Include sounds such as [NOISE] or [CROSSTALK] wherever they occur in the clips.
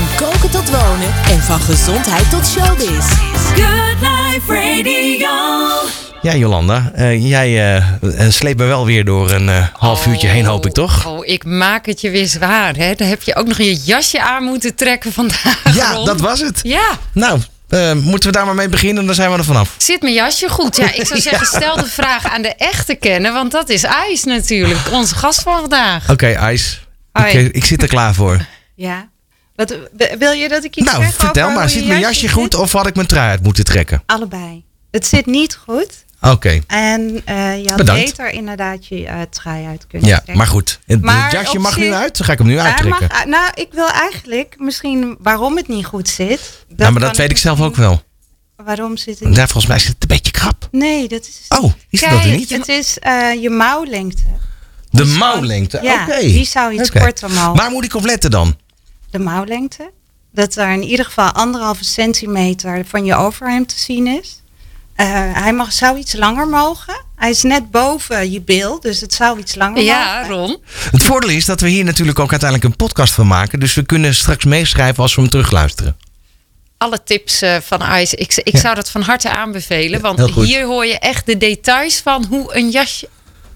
Van koken tot wonen en van gezondheid tot showbiz. Good Life Radio. Ja, Jolanda, eh, jij eh, eh, sleept me wel weer door een eh, half uurtje heen, hoop ik toch? Oh, ik maak het je weer zwaar. Hè? Dan heb je ook nog je jasje aan moeten trekken vandaag. Ja, dat was het. Ja, Nou, eh, moeten we daar maar mee beginnen, dan zijn we er vanaf. zit mijn jasje goed? Ja, ik [LAUGHS] zou zeggen, stel de vraag aan de echte kennen, want dat is IJs natuurlijk, onze gast van vandaag. Oké, IJs. Ik, ik zit er klaar voor. Ja. Wat, wil je dat ik iets nou, vertel maar, zit mijn jasje zit? goed of had ik mijn trui uit moeten trekken? Allebei. Het zit niet goed. Oké, En eh, je had Bedankt. beter inderdaad je eh, trui uit kunnen ja, trekken. maar goed. Het, Maar het jasje mag nu uit, dan ga ik hem nu uittrekken. mag- nou, ik wil eigenlijk misschien waarom het niet goed zit. Dat nou, maar dat weet ik zelf ook wel. Waarom zit het niet? Daar, volgens mij zit het een beetje krap. Nee, dat is. Oh, is dat er Kijk, niet? Het is eh, je mouwlengte. De mouwlengte, Ja, oké. die zou iets korter mogen. Waar moet ik op letten dan? De mouwlengte. Dat er in ieder geval anderhalve centimeter van je overhemd te zien is. Eh, hij mag, zou iets langer mogen. Hij is net boven je bil, dus het zou iets langer Ja, mogen. Ron. Het voordeel is dat we hier natuurlijk ook uiteindelijk een podcast van maken. Dus we kunnen straks meeschrijven als we hem terugluisteren. Alle tips eh, van IJs, ik, ik Ja. zou dat van harte aanbevelen, want hier hoor je echt de details van hoe een jasje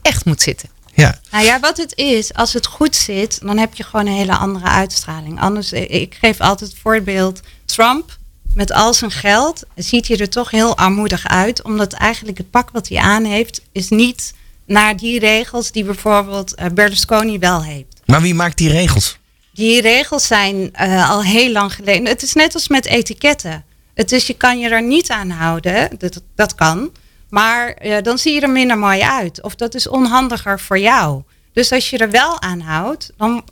echt moet zitten. Ja, Nou ja, wat het is, als het goed zit, dan heb je gewoon een hele andere uitstraling. Anders, eh, ik geef altijd het voorbeeld, Trump met al zijn geld ziet hij er toch heel armoedig uit. Omdat eigenlijk het pak wat hij aan heeft, is niet naar die regels die bijvoorbeeld eh, Berlusconi wel heeft. maar wie maakt die regels? Die regels zijn eh, al heel lang geleden. Het is net als met etiketten. Het is, je kan je er niet aan houden. Dat, dat kan. Maar eh, dan zie je er minder mooi uit. Of dat is onhandiger voor jou. Dus als je er wel aan houdt, dan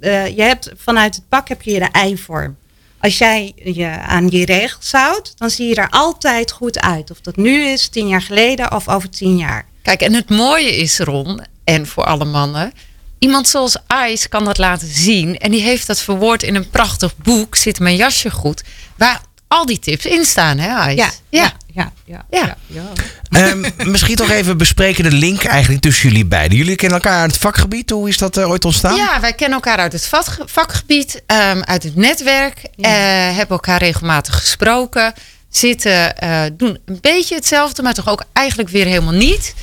eh, je hebt vanuit het pak heb je de ei-vorm. Als jij je aan die regels houdt, dan zie je er altijd goed uit. Of dat nu is, tien jaar geleden of over tien jaar. Kijk, en het mooie is, Ron, en voor alle mannen. Iemand zoals Ice kan dat laten zien. En die heeft dat verwoord in een prachtig boek. Zit mijn jasje goed. Waar al die tips in staan, hè, Ice? Ja, ja. ja, ja. Ja. Ehm, misschien toch even bespreken de link eigenlijk tussen jullie beiden. Jullie kennen elkaar uit het vakgebied. Hoe is dat eh, ooit ontstaan? Ja, wij kennen elkaar uit het vakgebied, ehm, uit het netwerk. Ja. eh, hebben elkaar regelmatig gesproken. Zitten, eh, doen een beetje hetzelfde, maar toch ook eigenlijk weer helemaal niet.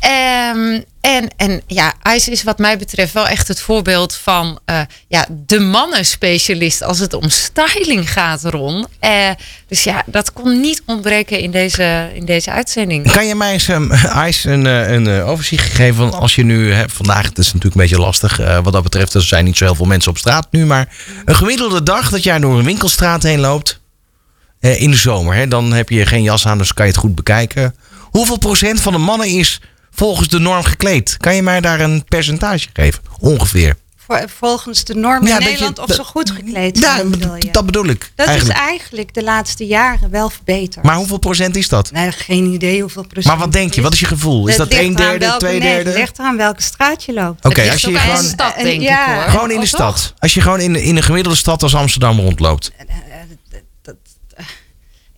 Ehm, en, en ja, IJs is wat mij betreft wel echt het voorbeeld van eh, ja, de mannenspecialist als het om styling gaat, Ron. Eh, dus ja, dat kon niet ontbreken in deze, in deze uitzending. Kan je mij eens, um, Ice, een, eh, een overzicht geven? van als je nu, hè, vandaag, het is natuurlijk een beetje lastig wat dat betreft. Er zijn niet zo heel veel mensen op straat nu. Maar een gemiddelde dag dat jij door een winkelstraat heen loopt. in de zomer, hè, dan heb je geen jas aan, dus kan je het goed bekijken. Hoeveel procent van de mannen is volgens de norm gekleed? Kan je mij daar een percentage geven? Ongeveer. Voor- volgens de norm Ja, in je- Nederland of ze goed gekleed Ja, zijn, bedoel je? dat bedoel ik. Dat eigenlijk. is eigenlijk de laatste jaren wel verbeterd. Maar hoeveel procent is dat? Nee, geen idee hoeveel procent. Maar wat denk je? Wat is je gevoel? Is dat een derde, welke- twee nee, derde? Het ligt eraan welke straat je loopt. Oké, als je aan gewoon... de stad, en- denk ja, ik hoor. Gewoon in de stad. Als je gewoon in, in een gemiddelde stad als Amsterdam rondloopt.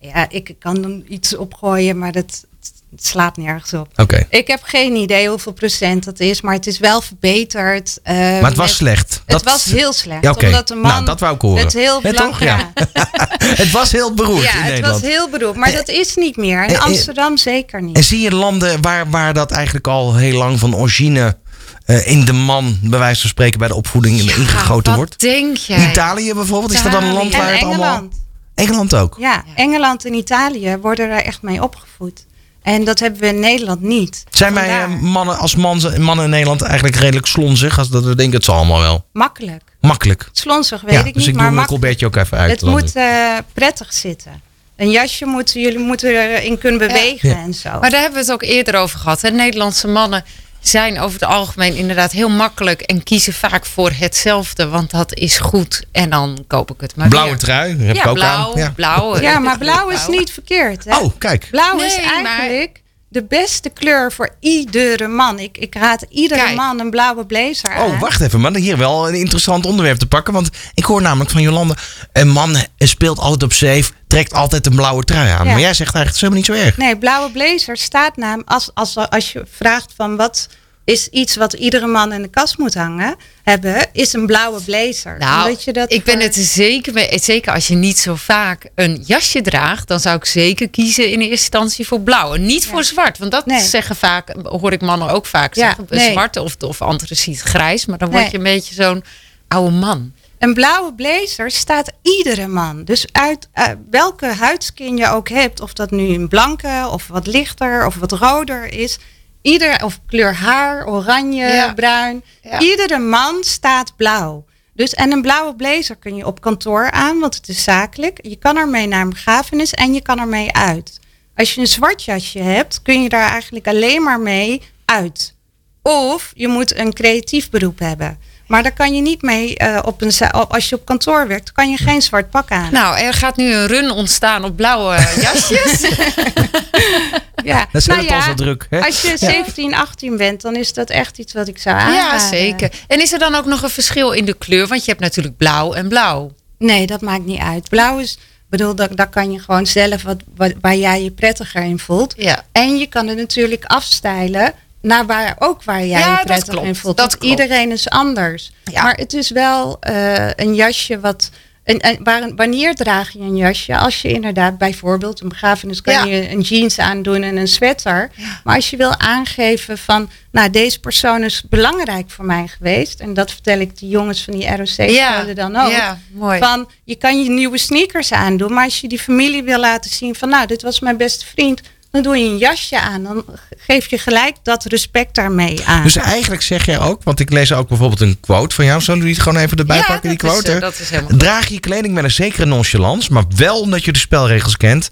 Ja, ik kan dan iets opgooien, maar dat het slaat nergens op. Oké. Ik heb geen idee hoeveel procent dat is, maar het is wel verbeterd. eh, Maar het was met- slecht. Het Dat- was heel slecht. Ja, oké. Omdat de man Nou, dat wou ik horen. het heel Ja, belang- toch? Ja. [LAUGHS] het was heel beroerd Ja, in het Nederland. was heel beroerd, maar dat is niet meer. eh, In eh, Amsterdam zeker niet. En zie je landen waar, waar dat eigenlijk al heel lang van origine eh, in de man, bij wijze van spreken, bij de opvoeding ingegoten wordt? denk jij? Italië bijvoorbeeld, is dat dan een land En waar het allemaal... Engeland. Engeland ook. Ja, Engeland en Italië worden er echt mee opgevoed. En dat hebben we in Nederland niet. Zijn wij Vandaar. eh, mannen als man, mannen in Nederland eigenlijk redelijk slonzig? Als dat we denken, het zal allemaal wel. Makkelijk. Makkelijk. Slonsig weet ja, ik dus niet, ik doe mijn colbertje ook even uit. Het moet eh, prettig zitten. Een jasje moet, jullie moeten erin kunnen bewegen Ja. en zo. Maar daar hebben we het ook eerder over gehad. Hè? Nederlandse mannen zijn over het algemeen inderdaad heel makkelijk en kiezen vaak voor hetzelfde, want dat is goed. En dan koop ik het maar Blauwe weer. trui, heb ik Ja, ook blauw, aan. Ja. blauw. ja, maar blauw is niet verkeerd. Hè? Oh, kijk. Blauw is Nee, eigenlijk de beste kleur voor iedere man. Ik, ik raad iedere Kijk. man een blauwe blazer aan. Oh, wacht even, maar hier wel een interessant onderwerp te pakken. Want ik hoor namelijk van Jolande, een man speelt altijd op safe, trekt altijd een blauwe trui aan. Ja. Maar jij zegt eigenlijk, het is helemaal niet zo erg. Nee, blauwe blazer staat naam als, als, als je vraagt van wat is iets wat iedere man in de kast moet hangen, hebben, is een blauwe blazer. Nou, je dat ik ben het er zeker mee. Zeker als je niet zo vaak een jasje draagt, dan zou ik zeker kiezen in eerste instantie voor blauw. En niet voor zwart. Want dat Nee. zeggen vaak, hoor ik mannen ook vaak Ja, zeggen. nee. Zwart of, of antraciet grijs. Maar dan word je een beetje zo'n oude man. Een blauwe blazer staat iedere man. Dus uit eh, welke huidskin je ook hebt, of dat nu een blanke of wat lichter of wat roder is. Ieder, of kleur haar, oranje, Ja. bruin. Ja. Iedere man staat blauw. Dus, en een blauwe blazer kun je op kantoor aan, want het is zakelijk. Je kan ermee naar een begrafenis en je kan ermee uit. Als je een zwart jasje hebt, kun je daar eigenlijk alleen maar mee uit. Of je moet een creatief beroep hebben. Maar daar kan je niet mee eh, op een als je op kantoor werkt, kan je geen zwart pak aan. Nou, er gaat nu een run ontstaan op blauwe [LAUGHS] jasjes. [LAUGHS] ja. Dat zet Nou al ja, zo druk. Hè? Als je 17, 18 bent, dan is dat echt iets wat ik zou aanraden. ja, zeker. En is er dan ook nog een verschil in de kleur? Want je hebt natuurlijk blauw en blauw. Nee, dat maakt niet uit. Blauw is, bedoel, daar, daar kan je gewoon zelf wat, wat, waar jij je prettiger in voelt. Ja. En je kan het natuurlijk afstijlen naar waar ook waar jij Ja, je prettig in voelt. Dat klopt. iedereen is anders. Ja. Maar het is wel eh, een jasje wat. En, en waar, wanneer draag je een jasje? Als je inderdaad bijvoorbeeld een begrafenis kan Ja. je een jeans aandoen en een sweater. Maar als je wil aangeven van, nou deze persoon is belangrijk voor mij geweest. En dat vertel ik de jongens van die ROC-scholen dan ook. Ja, mooi. Van, je kan je nieuwe sneakers aandoen, maar als je die familie wil laten zien van, nou, dit was mijn beste vriend, dan doe je een jasje aan. Dan geef je gelijk dat respect daarmee aan. Dus eigenlijk zeg jij ook, want ik lees ook bijvoorbeeld een quote van jou. Zullen we die het gewoon even erbij Ja, pakken, die dat is, quote? eh, dat is helemaal. Draag je kleding met een zekere nonchalance, maar wel omdat je de spelregels kent.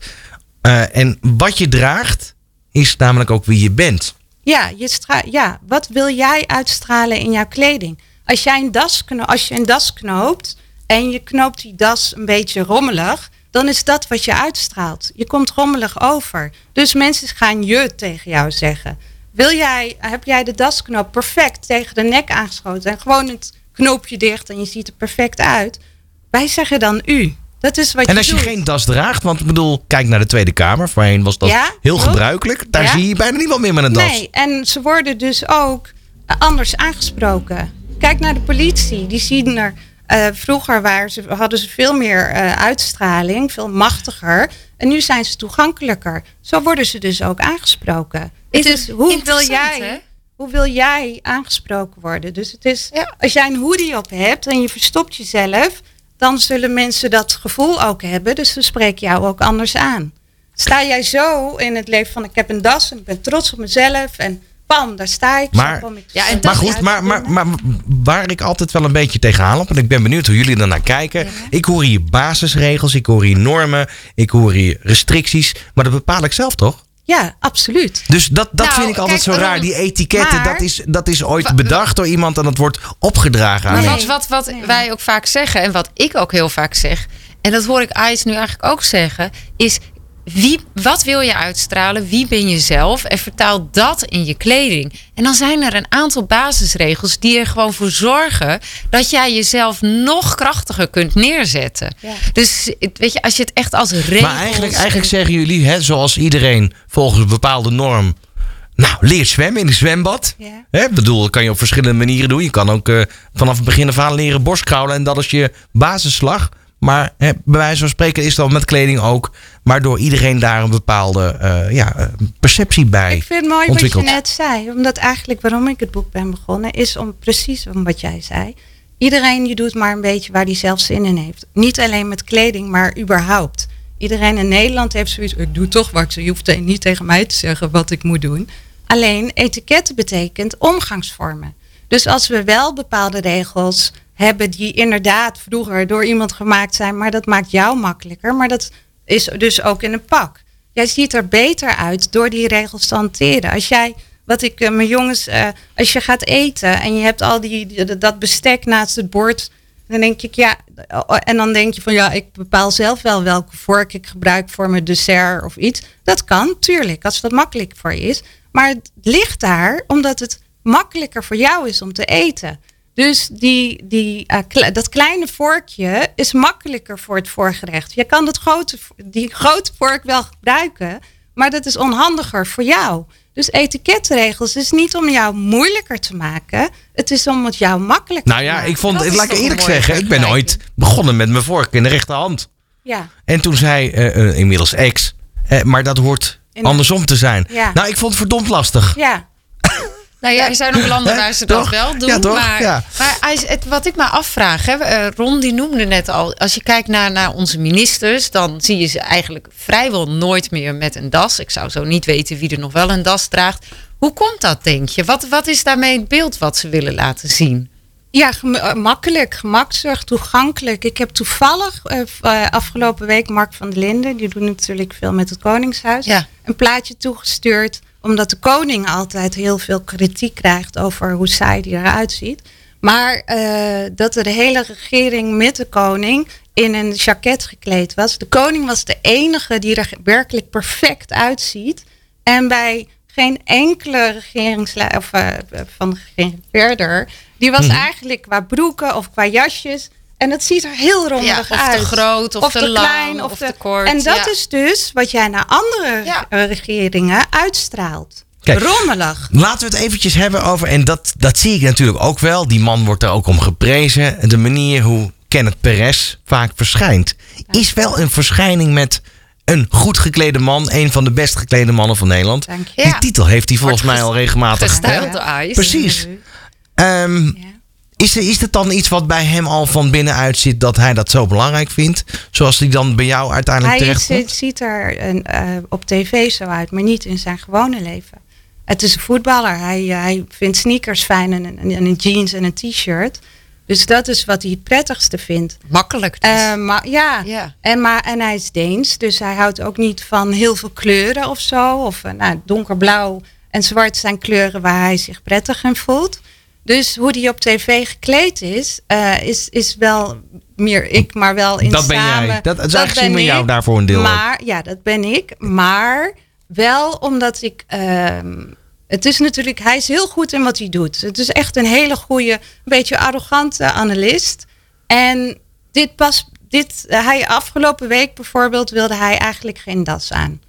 Eh, en wat je draagt, is namelijk ook wie je bent. Ja, je ja, wat wil jij uitstralen in jouw kleding? Als, jij een das als je een das knoopt en je knoopt die das een beetje rommelig, dan is dat wat je uitstraalt. Je komt rommelig over. Dus mensen gaan je tegen jou zeggen. Wil jij, heb jij de dasknoop perfect tegen de nek aangeschoten en gewoon het knoopje dicht en je ziet er perfect uit? Wij zeggen dan u. Dat is wat En je als je geen das draagt, want ik bedoel, kijk naar de Tweede Kamer. Voorheen was dat Ja, heel klopt. gebruikelijk. Daar Ja. zie je bijna niemand meer met een das. Nee, en ze worden dus ook anders aangesproken. Kijk naar de politie. Die zien er. Eh, vroeger waren ze, hadden ze veel meer eh, uitstraling, veel machtiger. En nu zijn ze toegankelijker. Zo worden ze dus ook aangesproken. Het is hoe wil jij, hè? hoe wil jij aangesproken worden? Dus het is, Ja. als jij een hoodie op hebt en je verstopt jezelf, dan zullen mensen dat gevoel ook hebben. Dus ze spreken jou ook anders aan. Sta jij zo in het leven van ik heb een das en ik ben trots op mezelf en bam, daar sta ik. Maar- zo kom ik Ja, en Maar goed, maar, maar, maar waar ik altijd wel een beetje tegenaan loop, en ik ben benieuwd hoe jullie ernaar kijken. Ik hoor hier basisregels, ik hoor hier normen, ik hoor hier restricties, maar dat bepaal ik zelf toch? Ja, absoluut. Dus dat, dat Nou, vind ik altijd kijk, zo raar. Die etiketten, maar- dat, is, dat is ooit bedacht door iemand en dat wordt opgedragen aan Maar Nee. mensen. wat, wat, wat Nee. wij ook vaak zeggen en wat ik ook heel vaak zeg, en dat hoor ik Ais nu eigenlijk ook zeggen, is wie, wat wil je uitstralen? Wie ben je zelf? En vertaal dat in je kleding. En dan zijn er een aantal basisregels die er gewoon voor zorgen dat jij jezelf nog krachtiger kunt neerzetten. Ja. Dus weet je, als je het echt als regels. Maar eigenlijk, eigenlijk zeggen jullie, hè, zoals iedereen volgens een bepaalde norm. Nou, leer zwemmen in een zwembad. Ja. Hè, ik bedoel, dat kan je op verschillende manieren doen. Je kan ook eh, vanaf het begin af aan leren borstkraulen. En dat is je basisslag. Maar hè, bij wijze van spreken is dat met kleding ook. Maar door iedereen daar een bepaalde eh, ja, perceptie bij Ik vind het mooi wat ontwikkeld. je net zei. Omdat eigenlijk waarom ik het boek ben begonnen, is om precies om wat jij zei. Iedereen die doet maar een beetje waar hij zelf zin in heeft. Niet alleen met kleding, maar überhaupt. Iedereen in Nederland heeft zoiets. Ik doe toch wat. Je hoeft niet tegen mij te zeggen wat ik moet doen. Alleen etiketten betekent omgangsvormen. Dus als we wel bepaalde regels hebben die inderdaad vroeger door iemand gemaakt zijn, maar dat maakt jou makkelijker. Maar dat is dus ook in een pak. Jij ziet er beter uit door die regels te hanteren. Als jij, wat ik eh, mijn jongens, eh, als je gaat eten en je hebt al die, dat bestek naast het bord, dan denk ik ja, oh, en dan denk je van ja, ik bepaal zelf wel welke vork ik gebruik voor mijn dessert of iets. Dat kan, tuurlijk, als dat makkelijk voor je is. Maar het ligt daar omdat het makkelijker voor jou is om te eten. Dus die, die, eh, kle- dat kleine vorkje is makkelijker voor het voorgerecht. Je kan dat grote, die grote vork wel gebruiken, maar dat is onhandiger voor jou. Dus etiketregels is niet om jou moeilijker te maken. Het is om het jou makkelijker Nou te ja, maken. ik vond, Dat is laat ik eerlijk zeggen, ik ben ooit begonnen met mijn vork in de rechterhand. Ja, En toen zei eh, eh, inmiddels ex, maar dat hoort In de- andersom te zijn. Ja. Nou, ik vond het verdomd lastig. ja. Nou ja, er zijn ook landen waar ze dat Toch? wel doen. Ja, toch? Maar, Ja. het, wat ik me afvraag, hè, eh, Ron die noemde net al, als je kijkt naar, naar onze ministers, dan zie je ze eigenlijk vrijwel nooit meer met een das. Ik zou zo niet weten wie er nog wel een das draagt. Hoe komt dat, denk je? Wat, wat is daarmee het beeld wat ze willen laten zien? Ja, eh, makkelijk, gemaksig, toegankelijk. Ik heb toevallig eh, afgelopen week Mark van der Linden, die doet natuurlijk veel met het Koningshuis, Ja. een plaatje toegestuurd. Omdat de koning altijd heel veel kritiek krijgt over hoe saai die eruit ziet. Maar eh, dat de hele regering met de koning in een jacket gekleed was. De koning was de enige die er werkelijk perfect uitziet. En bij geen enkele regeringsleider of eh, van de regering verder, die was eigenlijk qua broeken of qua jasjes. En het ziet er heel rommelig Ja, of te uit. groot, of te lang, of te kort, En dat ja. is dus wat jij naar andere Ja. eh, regeringen uitstraalt. Kijk. Rommelig. Laten we het eventjes hebben over, en dat, dat zie ik natuurlijk ook wel. Die man wordt er ook om geprezen. De manier hoe Kenneth Perez vaak verschijnt. Is wel een verschijning met een goed geklede man. Een van de best geklede mannen van Nederland. Dank je. Die Ja. titel heeft hij volgens Wordt mij al regelmatig. Eyes. Precies. Ehm, Ja. Is, er, is het dan iets wat bij hem al van binnenuit zit dat hij dat zo belangrijk vindt? Zoals hij dan bij jou uiteindelijk Hij terecht komt? ziet er een, eh, op tv zo uit, maar niet in zijn gewone leven. Het is een voetballer. Hij, eh, hij vindt sneakers fijn en, en, en een jeans en een t-shirt. Dus dat is wat hij het prettigste vindt. Makkelijk. dus. Eh, maar ja, Ja. En, maar, en hij is Deens, dus hij houdt ook niet van heel veel kleuren of zo. Of nou, donkerblauw en zwart zijn kleuren waar hij zich prettig in voelt. Dus hoe hij op tv gekleed is, eh, is, is wel meer ik, maar wel in Dat ben jij. Dat, zien we ben jou ik. daarvoor een deel. Maar ja, dat ben ik. Maar wel omdat ik. ehm, het is natuurlijk, hij is heel goed in wat hij doet. Het is echt een hele goede, een beetje arrogante analist. En dit pas, dit, hij afgelopen week bijvoorbeeld wilde hij eigenlijk geen das aan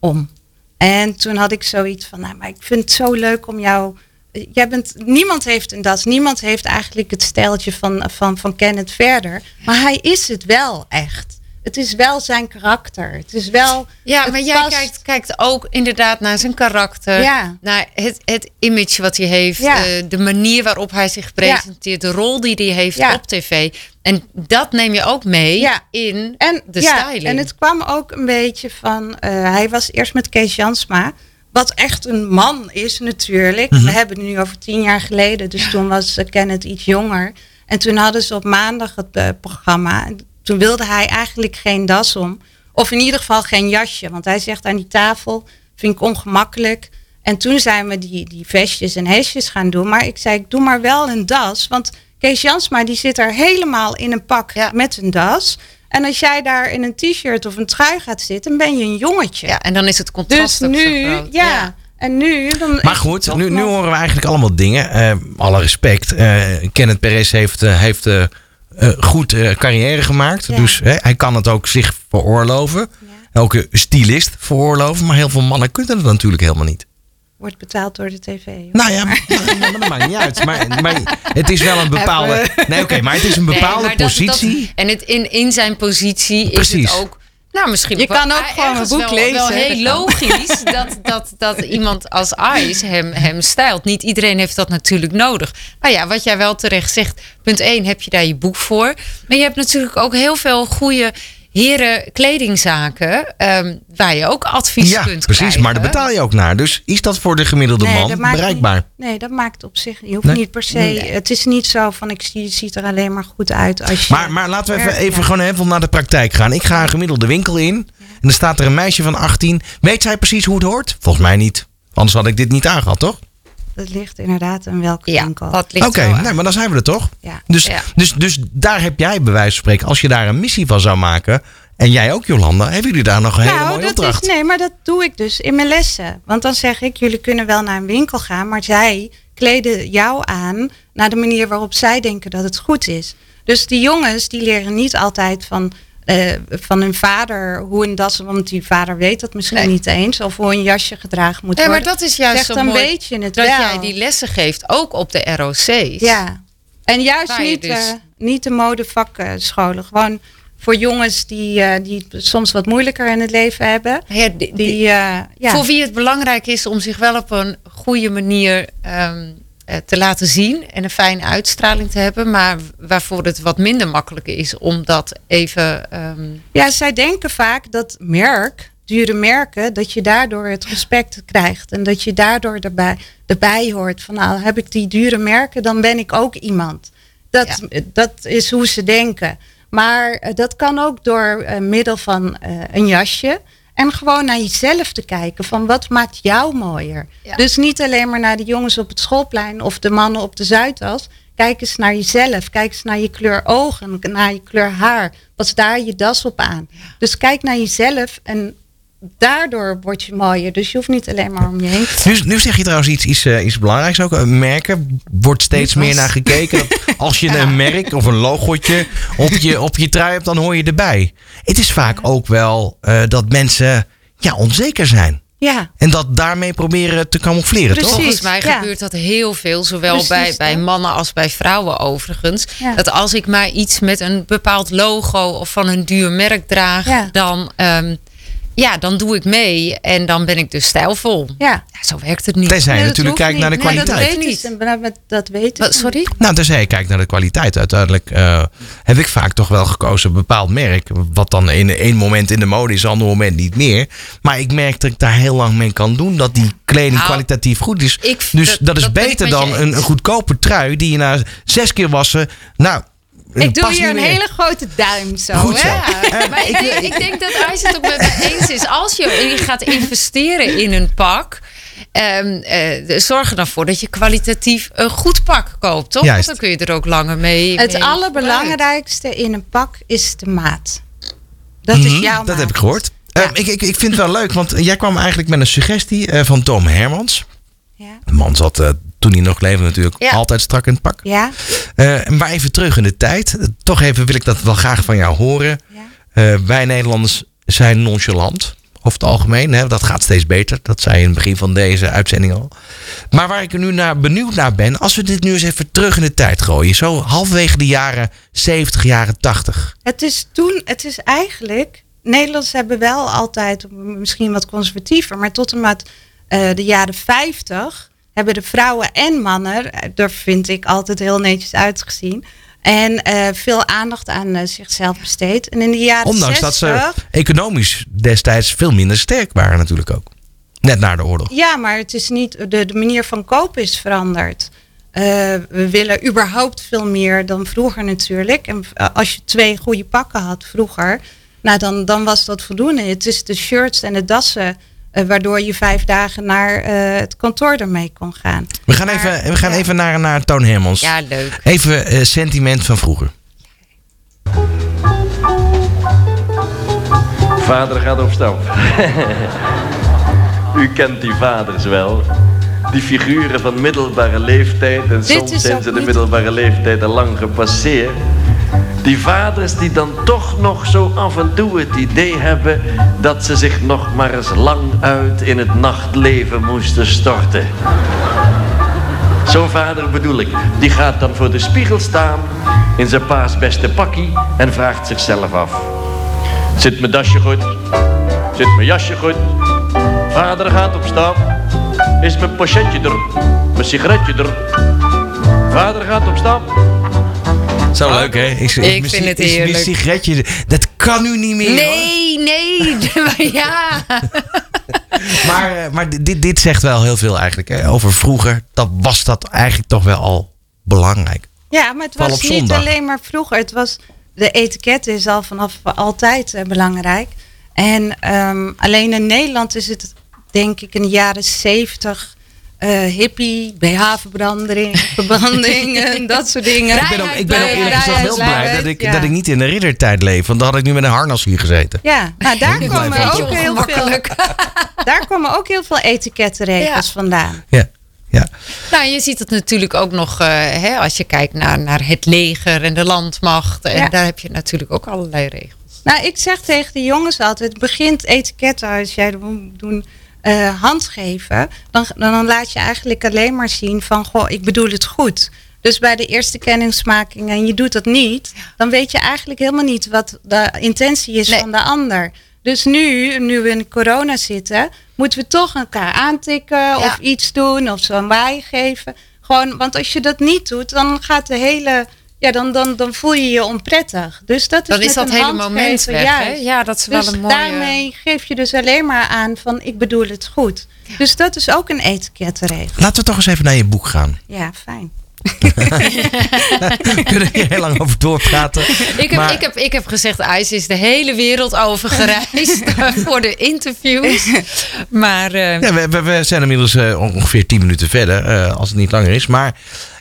om. En toen had ik zoiets van, nou, maar ik vind het zo leuk om jou. Jij bent, niemand heeft een das, niemand heeft eigenlijk het stijltje van, van, van Kenneth verder. Maar hij is het wel echt. Het is wel zijn karakter. Het is wel. Ja, maar jij past. kijkt, kijkt ook inderdaad naar zijn karakter. Ja. Naar het, het image wat hij heeft. Ja. eh, de manier waarop hij zich presenteert. De rol die hij heeft op tv. En dat neem je ook mee in En, de ja, styling. En het kwam ook een beetje van. eh, hij was eerst met Kees Jansma. Wat echt een man is natuurlijk. Mhm. We hebben het nu over tien jaar geleden. Dus toen was eh, Kenneth iets jonger. En toen hadden ze op maandag het eh, programma. En toen wilde hij eigenlijk geen das om. Of in ieder geval geen jasje. Want hij zegt aan die tafel, vind ik ongemakkelijk. En toen zijn we die, die vestjes en hesjes gaan doen. Maar ik zei, ik doe maar wel een das. Want Kees Jansma die zit er helemaal in een pak Ja. met een das. En als jij daar in een t-shirt of een trui gaat zitten, ben je een jongetje. ja, en dan is het contrast dus ook zo nu, groot. ja. En nu, dan Maar goed, nu, nu horen we eigenlijk allemaal dingen. Eh, alle respect. Eh Kenneth Perez heeft, eh, heeft goed eh, carrière gemaakt. Ja. Dus hè, hij kan het ook zich veroorloven. Een stylist veroorloven. Maar heel veel mannen kunnen dat natuurlijk helemaal niet. Wordt betaald door de tv. hoor. Nou ja, maar, maar dat maakt niet uit. Maar, [LAUGHS] maar het is wel een bepaalde... Nee, oké, maar het is een bepaalde positie. dat- en het, in, in zijn positie Precies. is het ook. Nou, misschien Je kan ook gewoon een boek wel, lezen, Wel heel logisch [LAUGHS] dat, dat, dat iemand als Ice hem, hem stijlt. Niet iedereen heeft dat natuurlijk nodig. Maar ja, wat jij wel terecht zegt. Punt 1 heb je daar je boek voor. Maar je hebt natuurlijk ook heel veel goede heren kledingzaken. ehm, waar je ook advies Ja, kunt precies. krijgen. Maar daar betaal je ook naar. Dus is dat voor de gemiddelde Nee, man bereikbaar? niet- nee, dat maakt op zich. Je hoeft Nee? niet per se. Het is niet zo van ik zie, je ziet er alleen maar goed uit als je. Maar, maar laten we even, even ja. gewoon even naar de praktijk gaan. Ik ga een gemiddelde winkel in. En dan staat er een meisje van 18. Weet zij precies hoe het hoort? Volgens mij niet. Anders had ik dit niet aangehad, toch? Dat ligt inderdaad aan welke Ja, winkel. dat ligt Oké, nee, maar dan zijn we er toch? Ja. Dus, Ja. dus, dus daar heb jij bij wijze van spreken, als je daar een missie van zou maken. En jij ook, Jolanda, hebben jullie daar nog een hele mooie Nou, dat opdracht? is, nee, maar dat doe ik dus in mijn lessen. Want dan zeg ik, jullie kunnen wel naar een winkel gaan, maar zij kleden jou aan naar de manier waarop zij denken dat het goed is. Dus die jongens, die leren niet altijd van eh, van hun vader hoe een das, want die vader weet dat misschien Nee. niet eens, of hoe een jasje gedragen moet maar worden. dat is juist Zegt zo een mooi beetje het dat wel. jij die lessen geeft, ook op de ROC's. Ja, en juist Waar je niet, dus- eh, niet de modevakscholen. Gewoon voor jongens die, eh, die het soms wat moeilijker in het leven hebben. Ja, die, Die, eh, ja. Voor wie het belangrijk is om zich wel op een goede manier ehm, eh, te laten zien en een fijne uitstraling te hebben, maar waarvoor het wat minder makkelijk is om dat even. ehm, ja, zij denken vaak dat merk, dure merken, dat je daardoor het respect krijgt. En dat je daardoor erbij, erbij hoort. Van nou, heb ik die dure merken, dan ben ik ook iemand. Dat, dat is hoe ze denken. Maar eh, dat kan ook door eh, middel van eh, een jasje. En gewoon naar jezelf te kijken. Van wat maakt jou mooier? Ja. Dus niet alleen maar naar de jongens op het schoolplein of de mannen op de Zuidas. Kijk eens naar jezelf. Kijk eens naar je kleur ogen, naar je kleur haar. Pas daar je das op aan. Dus kijk naar jezelf en daardoor word je mooier. Dus je hoeft niet alleen maar om je heen Nu, nu zeg je trouwens iets, iets, eh, iets belangrijks ook. Merken wordt steeds meer naar gekeken. [LAUGHS] Als je een merk of een logotje op je, op je trui hebt, dan hoor je erbij. Het is vaak ook wel eh, dat mensen ja, onzeker zijn. Ja, En dat daarmee proberen te camoufleren, Precies. toch? Volgens mij ja. gebeurt dat heel veel, zowel Precies, bij, bij mannen als bij vrouwen overigens. Ja. Dat als ik maar iets met een bepaald logo of van een duur merk draag, Ja. dan, ehm, ja, dan doe ik mee en dan ben ik dus stijlvol. ja. Ja, zo werkt het niet. Tenzij je Nee, natuurlijk kijkt naar de niet. Nee, kwaliteit. dat weet niet. ik. Dat, dat, dat weet ik. Sorry? Nou, tenzij je kijkt naar de kwaliteit. Uiteindelijk eh, heb ik vaak toch wel gekozen een bepaald merk. Wat dan in één moment in de mode is, een ander moment niet meer. Maar ik merk dat ik daar heel lang mee kan doen. Dat die kleding Nou, kwalitatief goed is. ik- dus dat- dat, is dat beter dan een, een goedkope trui die je na zes keer wassen. Nou, Ik doe hier een meer. hele grote duim zo. Goed zo. [LAUGHS] Ja, maar ik denk, ik denk dat Ijs het ook met me eens is. Als je gaat investeren in een pak, ehm, eh, zorg er dan voor dat je kwalitatief een goed pak koopt, toch? Want dan kun je er ook langer mee. Het mee allerbelangrijkste in een pak is de maat. Dat is Mhm, jouw Dat maat. heb ik gehoord. Eh, ik, ik, ik vind het wel leuk, want jij kwam eigenlijk met een suggestie eh, van Tom Hermans. Ja. De man zat eh, toen hij nog leefde natuurlijk Ja. altijd strak in het pak. Ja. Eh, maar even terug in de tijd. Toch even wil ik dat wel graag van jou horen. Ja. Eh, wij Nederlanders zijn nonchalant. Over het algemeen. Hè? Dat gaat steeds beter. Dat zei je in het begin van deze uitzending al. Maar waar ik er nu naar benieuwd naar ben. Als we dit nu eens even terug in de tijd gooien. Zo halverwege de jaren 70, jaren 80. Het is toen, het is eigenlijk. Nederlanders hebben wel altijd, misschien wat conservatiever, maar tot en met eh, de jaren 50 hebben de vrouwen en mannen, eh, daar vind ik altijd heel netjes uitgezien. En eh, veel aandacht aan eh, zichzelf besteed. En in de jaren Ondanks 60, dat ze economisch destijds veel minder sterk waren natuurlijk ook. Net na de oorlog. Ja, maar het is niet, de, de manier van kopen is veranderd. Eh, we willen überhaupt veel meer dan vroeger natuurlijk. En eh, als je twee goede pakken had vroeger, nou dan, dan was dat voldoende. Het is de shirts en de dassen eh, waardoor je vijf dagen naar eh, het kantoor ermee kon gaan. We gaan even, we gaan even naar, naar Toon Hermans. Ja, leuk. Even eh, sentiment van vroeger. Vader gaat op stap. [LAUGHS] U kent die vaders wel. Die figuren van middelbare leeftijd. En Dit soms zijn ze de middelbare leeftijd al lang gepasseerd. Die vaders die dan toch nog zo af en toe het idee hebben dat ze zich nog maar eens lang uit in het nachtleven moesten storten. Zo'n vader bedoel ik. Die gaat dan voor de spiegel staan in zijn paas beste pakkie en vraagt zichzelf af. Zit mijn dasje goed? Zit mijn jasje goed? Vader gaat op stap. Is mijn pochetje er? Mijn sigaretje er? Vader gaat op stap. Zo leuk hè? Ik, Ik vind het heerlijk. Een sigaretje, dat kan nu niet meer. hoor. Nee, nee. [LAUGHS] maar ja. [LAUGHS] Maar, eh, maar dit, dit zegt wel heel veel eigenlijk hè? over vroeger. Dat was dat eigenlijk toch wel al belangrijk. Ja, maar het was niet zondag. alleen maar vroeger. Het was, de etiket is al vanaf altijd eh, belangrijk. En ehm, alleen in Nederland is het, denk ik, in de jaren zeventig eh, hippie, BH-verbranding, [LAUGHS] verbranding en dat soort dingen. Ik ben ook, ik ben ook eerlijk gezegd heel blij dat ik, ja. dat ik niet in de riddertijd leef. Want dan had ik nu met een harnas hier gezeten. Ja, nou daar komen ook heel veel, [LAUGHS] daar komen ook heel veel etikettenregels Ja. vandaan. Ja. Ja. Nou, je ziet het natuurlijk ook nog eh, hè, als je kijkt naar, naar het leger en de landmacht. En Ja. daar heb je natuurlijk ook allerlei regels. Nou, ik zeg tegen de jongens altijd: het begint etiketten als jij dat moet doen. Eh handgeven, dan, dan laat je eigenlijk alleen maar zien van, goh, ik bedoel het goed. Dus bij de eerste kennismaking en je doet dat niet, dan weet je eigenlijk helemaal niet wat de intentie is Nee. van de ander. Dus nu, nu we in corona zitten, moeten we toch elkaar aantikken of iets doen of zo'n waai geven. Gewoon, want als je dat niet doet, dan gaat de hele, ja, dan, dan, dan voel je je onprettig. Dus dat is, Dan is dat een hele moment weg. Hè? juist. Ja, dat is Dus wel een mooie... daarmee geef je dus alleen maar aan van ik bedoel het goed. Dus dat is ook een etikettenregel. Laten we toch eens even naar je boek gaan. Ja, fijn. [LAUGHS] We kunnen hier heel lang over doorpraten. Ik heb, Maar- ik, heb, ik heb gezegd, IJs is de hele wereld over gereisd [LAUGHS] voor de interviews. Maar eh, Ja, we, we, we zijn inmiddels eh, ongeveer 10 minuten verder, eh, als het niet langer is. Maar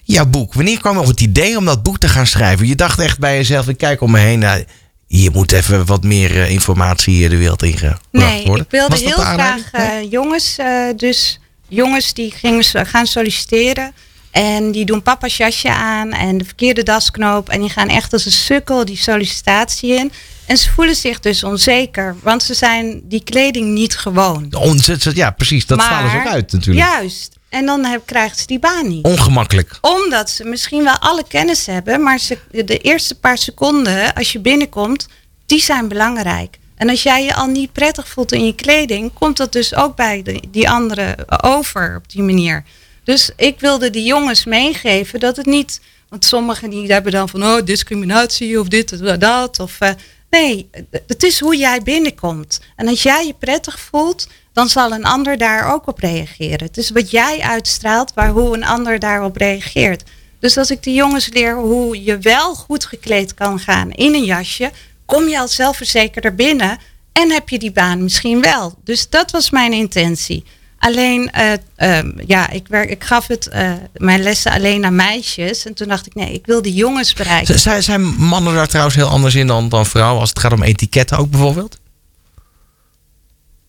jouw boek, wanneer kwam je op het idee om dat boek te gaan schrijven? Je dacht echt bij jezelf, ik kijk om me heen. Nou, hier moet even wat meer eh, informatie de wereld in gebracht Nee, worden. ik wilde heel graag jongens, eh, dus jongens die gingen gaan solliciteren. En die doen papa's jasje aan en de verkeerde dasknoop. En die gaan echt als een sukkel die sollicitatie in. En ze voelen zich dus onzeker, want ze zijn die kleding niet gewoon. Ontzettend, ja, precies. Dat stralen ze ook uit natuurlijk. Juist. En dan heb, krijgen ze die baan niet. Ongemakkelijk. Omdat ze misschien wel alle kennis hebben, maar ze, de eerste paar seconden als je binnenkomt, die zijn belangrijk. En als jij je al niet prettig voelt in je kleding, komt dat dus ook bij de, die anderen over op die manier. Dus ik wilde die jongens meegeven dat het niet, want sommigen die hebben dan van oh discriminatie of dit of dat of eh, nee, het is hoe jij binnenkomt. En als jij je prettig voelt, dan zal een ander daar ook op reageren. Het is wat jij uitstraalt, waar hoe een ander daarop reageert. Dus als ik de jongens leer hoe je wel goed gekleed kan gaan in een jasje, kom je als zelfverzekerder binnen en heb je die baan misschien wel. Dus dat was mijn intentie. Alleen, eh, ehm, ja, ik, werk, ik gaf het, eh, mijn lessen alleen aan meisjes. En toen dacht ik, nee, ik wil de jongens bereiken. Z- Zijn, mannen daar trouwens heel anders in dan, dan vrouwen als het gaat om etiketten ook bijvoorbeeld?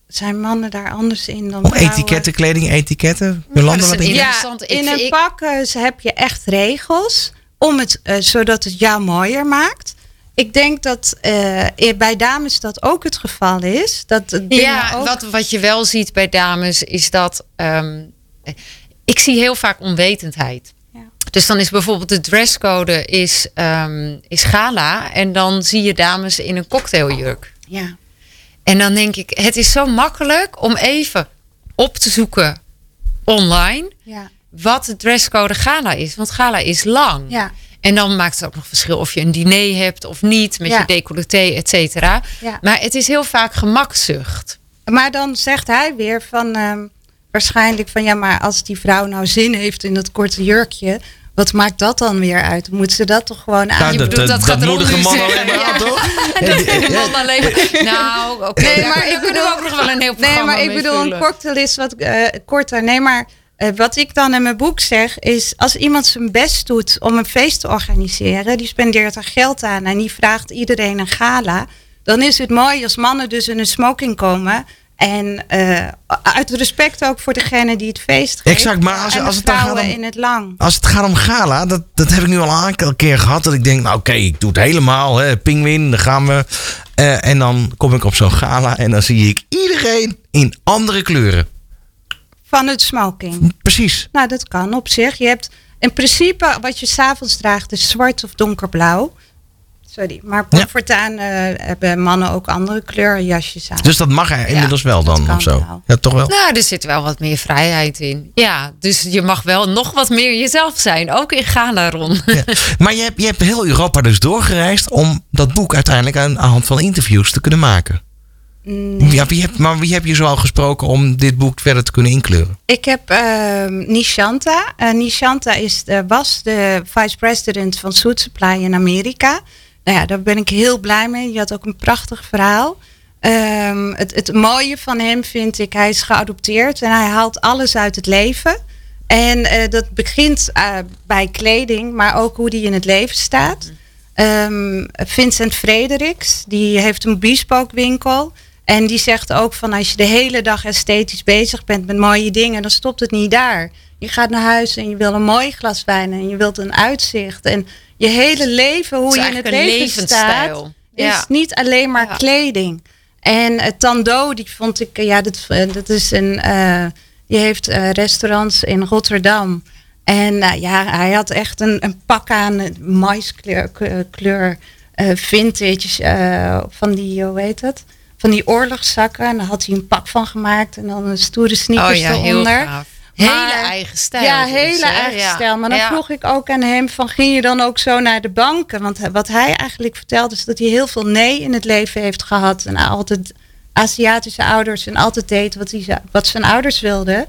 Zijn mannen daar anders in dan Om vrouwen? etiketten, kleding, etiketten? Jolanda, wat denk. Ik in een pak eh, ze- heb je echt regels om het, eh, zodat het jou mooier maakt. Ik denk dat eh, eh, bij dames dat ook het geval is. Dat Ja, ook- wat, wat je wel ziet bij dames is dat. ehm, ik zie heel vaak onwetendheid. Ja. Dus dan is bijvoorbeeld de dresscode is, ehm, is gala. En dan zie je dames in een cocktailjurk. ja. En dan denk ik, het is zo makkelijk om even op te zoeken online Ja. wat de dresscode gala is. Want gala is lang. Ja. En dan maakt het ook nog verschil of je een diner hebt of niet. Met Ja. je decolleté, et cetera. Ja. Maar het is heel vaak gemakzucht. Maar dan zegt hij weer van ehm, waarschijnlijk van ja, maar als die vrouw nou zin heeft in dat korte jurkje, wat maakt dat dan weer uit? Moet ze dat toch gewoon aan? Ja, Je dat, bedoelt, dat, dat dat gaat moedige man alleen maar ja. toch? [LAUGHS] De man alleen maar- [LAUGHS] Nou, oké. Nee, maar ik we ook nog wel een heel Nee, maar ik bedoel, een cocktail is wat eh, korter. Nee, maar eh, wat ik dan in mijn boek zeg is... als iemand zijn best doet om een feest te organiseren... die spendeert er geld aan en die vraagt iedereen een gala... dan is het mooi als mannen dus in een smoking komen... en eh, uit respect ook voor degene die het feest geeft. Exact, maar als- en als de het dan gaat om- in het lang. Als het gaat om gala, dat, dat heb ik nu al een aantal keer gehad. Dat ik denk, nou oké, ik doe het helemaal. Hè, Pingwin, daar gaan we. Eh, en dan kom ik op zo'n gala en dan zie ik iedereen in andere kleuren. Van het smoking. Precies. Nou, dat kan op zich. Je hebt in principe wat je s'avonds draagt is zwart of donkerblauw. Sorry, maar Ja. voortaan eh, hebben mannen ook andere kleuren jasjes aan. Dus dat mag er inmiddels wel dan of zo. wel. Ja, toch wel? Nou, er zit wel wat meer vrijheid in. Ja, dus je mag wel nog wat meer jezelf zijn. Ook in Ghana, Ron. Ja. Maar je hebt, je hebt heel Europa dus doorgereisd om dat boek uiteindelijk aan de hand van interviews te kunnen maken. Ja, wie heb, maar wie heb je zoal gesproken om dit boek verder te kunnen inkleuren? Ik heb ehm Nishanta. Eh, Nishanta is de, was de vice-president van Food Supply in Amerika. Nou ja, daar ben ik heel blij mee. Die had ook een prachtig verhaal. Ehm, het, het mooie van hem vind ik, hij is geadopteerd en hij haalt alles uit het leven. En eh, dat begint eh, bij kleding, maar ook hoe die in het leven staat. Ehm, Vincent Frederiks, die heeft een bespoke winkel. En die zegt ook van als je de hele dag esthetisch bezig bent met mooie dingen, dan stopt het niet daar. Je gaat naar huis en je wil een mooi glas wijn en je wilt een uitzicht. En je hele leven, hoe Het je in het leven staat, is Ja. niet alleen maar Ja. kleding. En uh, Tando, die vond ik, eh, ja, dat, eh, dat is een, eh, die heeft eh, restaurants in Rotterdam. En eh, ja, hij had echt een, een pak aan, een maiskleur, kleur, eh, vintage, eh, van die, hoe heet dat? Van die oorlogszakken. En daar had hij een pak van gemaakt en dan een stoere sneakers Oh ja, heel eronder. Hele Maar- eigen stijl. Ja, dus, hele eigen Ja. stijl. Maar dan Ja. vroeg ik ook aan hem van ging je dan ook zo naar de banken? Want wat hij eigenlijk vertelde is dat hij heel veel nee in het leven heeft gehad. En altijd Aziatische ouders en altijd deed wat, hij, wat zijn ouders wilden.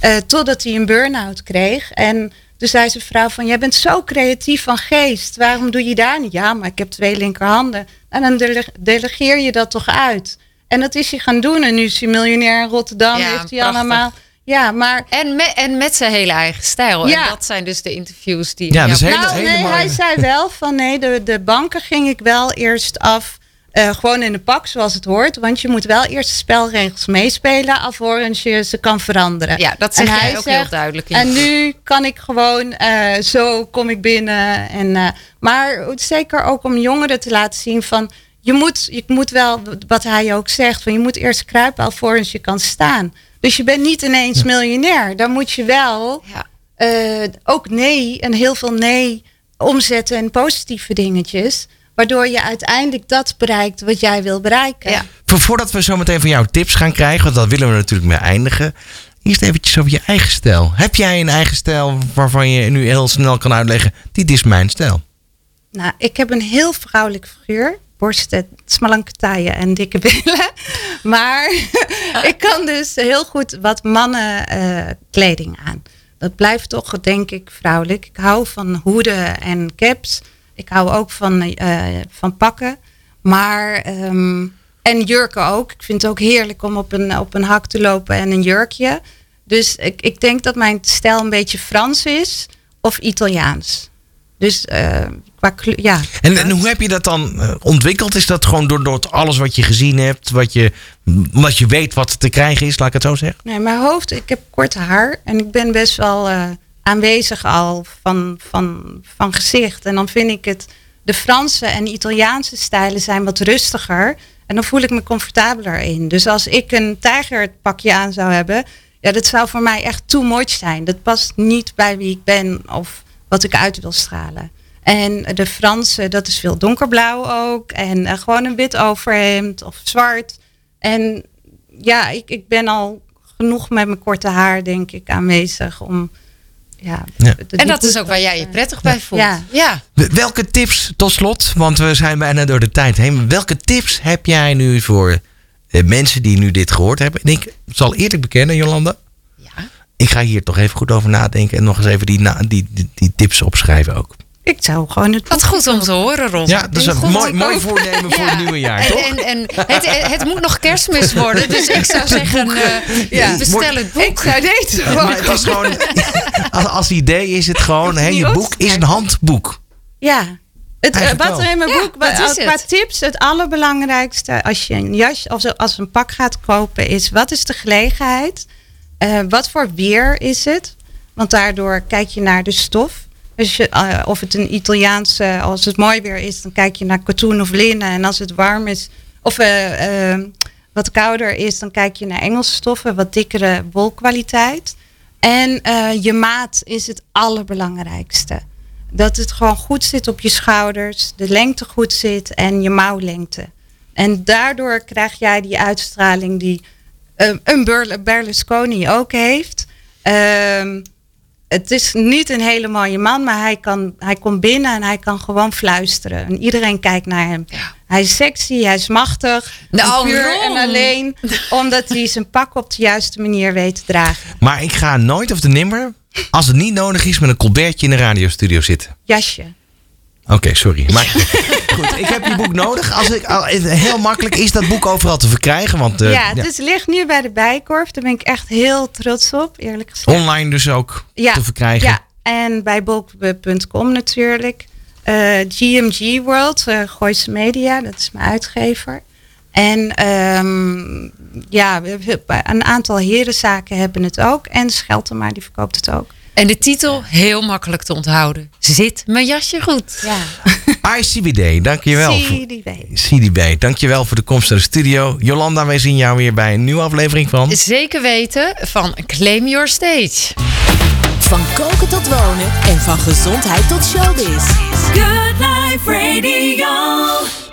Eh, totdat hij een burn-out kreeg. En toen zei zijn vrouw van, jij bent zo creatief van geest. Waarom doe je daar niet? Ja, maar ik heb twee linkerhanden. En dan dele- delegeer je dat toch uit. En dat is hij gaan doen. En nu is hij miljonair in Rotterdam. Ja, heeft hij prachtig. allemaal... Ja, maar En, met, en met zijn hele eigen stijl. Ja. En dat zijn dus de interviews die... Ja, dus hele- nou, hele nee, mooie- hij zei wel van nee, de, de banken ging ik wel eerst af. Eh, gewoon in de pak zoals het hoort. Want je moet wel eerst de spelregels meespelen. Alvorens je ze kan veranderen. Ja, dat En zeg hij jij ook heel duidelijk. In En nu kan ik gewoon, eh, zo kom ik binnen. En, eh, maar zeker ook om jongeren te laten zien van... Je moet, je moet wel, wat hij ook zegt, van je moet eerst kruipen alvorens je kan staan. Dus je bent niet ineens miljonair. Dan moet je wel Ja. eh, ook nee en heel veel nee omzetten in positieve dingetjes. Waardoor je uiteindelijk dat bereikt wat jij wil bereiken. Ja. Voordat we zo meteen van jou tips gaan krijgen, want dat willen we natuurlijk mee eindigen. Eerst eventjes over je eigen stijl. Heb jij een eigen stijl waarvan je nu heel snel kan uitleggen, dit is mijn stijl? Nou, ik heb een heel vrouwelijk figuur. Borsten, smalanke taille en dikke [LAUGHS] billen. Maar [LAUGHS] ik kan dus heel goed wat mannen eh, kleding aan. Dat blijft toch, denk ik, vrouwelijk. Ik hou van hoeden en caps. Ik hou ook van, eh, van pakken. Maar, ehm, en jurken ook. Ik vind het ook heerlijk om op een, op een hak te lopen en een jurkje. Dus ik, ik denk dat mijn stijl een beetje Frans is of Italiaans. Dus eh, qua kleur, ja. En, en hoe heb je dat dan eh, ontwikkeld? Is dat gewoon door, door alles wat je gezien hebt, wat je, omdat je weet wat te krijgen is, laat ik het zo zeggen? Nee, mijn hoofd, ik heb kort haar en ik ben best wel aanwezig al van, van, van gezicht. En dan vind ik het, de Franse en Italiaanse stijlen zijn wat rustiger. En dan voel ik me comfortabeler in. Dus als ik een tijgerpakje aan zou hebben, ja, dat zou voor mij echt too much zijn. Dat past niet bij wie ik ben of wat ik uit wil stralen. En de Franse, dat is veel donkerblauw ook. En eh, gewoon een wit overhemd of zwart. En ja, ik, ik ben al genoeg met mijn korte haar, denk ik, aanwezig om. Ja, En dat is ook waar jij je prettig bij voelt. Ja. ja. Welke tips, tot slot, want we zijn bijna door de tijd heen. Welke tips heb jij nu voor eh, mensen die nu dit gehoord hebben? En ik zal eerlijk bekennen, Jolanda. Ja. Ik ga hier toch even goed over nadenken en nog eens even die, na- die, die, die tips opschrijven ook. Ik zou gewoon het. Wat goed om te horen, Ron. Ja, dat is een mooi, mooi voornemen voor het nieuwe jaar, toch? En, en, en het, het moet nog kerstmis worden, dus ik zou [LAUGHS] zeggen, eh, Ja. bestel het boek. Ik zou Ja, maar het is gewoon, [LAUGHS] als, als idee is het gewoon, je boek is een handboek. Ja. Het, eh, wat er in mijn Ja, boek, wat is qua het? tips, het allerbelangrijkste als je een jas of zo- als een pak gaat kopen, is wat is de gelegenheid? Eh, wat voor weer is het? Want daardoor kijk je naar de stof. Je, eh, of het een Italiaanse, als het mooi weer is, dan kijk je naar katoen of linnen. En als het warm is, of eh, eh, wat kouder is, dan kijk je naar Engelse stoffen, wat dikkere wolkwaliteit. En eh, je maat is het allerbelangrijkste. Dat het gewoon goed zit op je schouders, de lengte goed zit en je mouwlengte. En daardoor krijg jij die uitstraling die eh, een Berl- Berlusconi ook heeft. Ehm, het is niet een hele mooie man, maar hij, kan, hij komt binnen en hij kan gewoon fluisteren. En iedereen kijkt naar hem. Hij is sexy, hij is machtig. Nou, puur Ron. en alleen omdat hij zijn pak op de juiste manier weet te dragen. Maar ik ga nooit of de nimmer, als het niet nodig is, met een colbertje in de radiostudio zitten. Jasje. Oké, sorry. Maar [LAUGHS] goed, ik heb je boek nodig. Als ik, heel makkelijk is dat boek overal te verkrijgen. Want eh, ja, ja, het ligt nu bij de Bijkorf. Daar ben ik echt heel trots op, eerlijk gezegd. online dus ook ja, te verkrijgen. Ja, en bij bulk.com natuurlijk. Eh, GMG World, eh Gooise Media, dat is mijn uitgever. En ehm, ja, een aantal herenzaken hebben het ook. En Scheltema die verkoopt het ook. En de titel, heel makkelijk te onthouden. Zit mijn jasje goed? Ja, [LAUGHS] ICBD, dankjewel. voor- CDB. CDB, dankjewel voor de komst naar de studio. Jolanda, wij zien jou weer bij een nieuwe aflevering van... Zeker weten van Claim Your Stage. Van koken tot wonen en van gezondheid tot showbiz. Good Life Radio.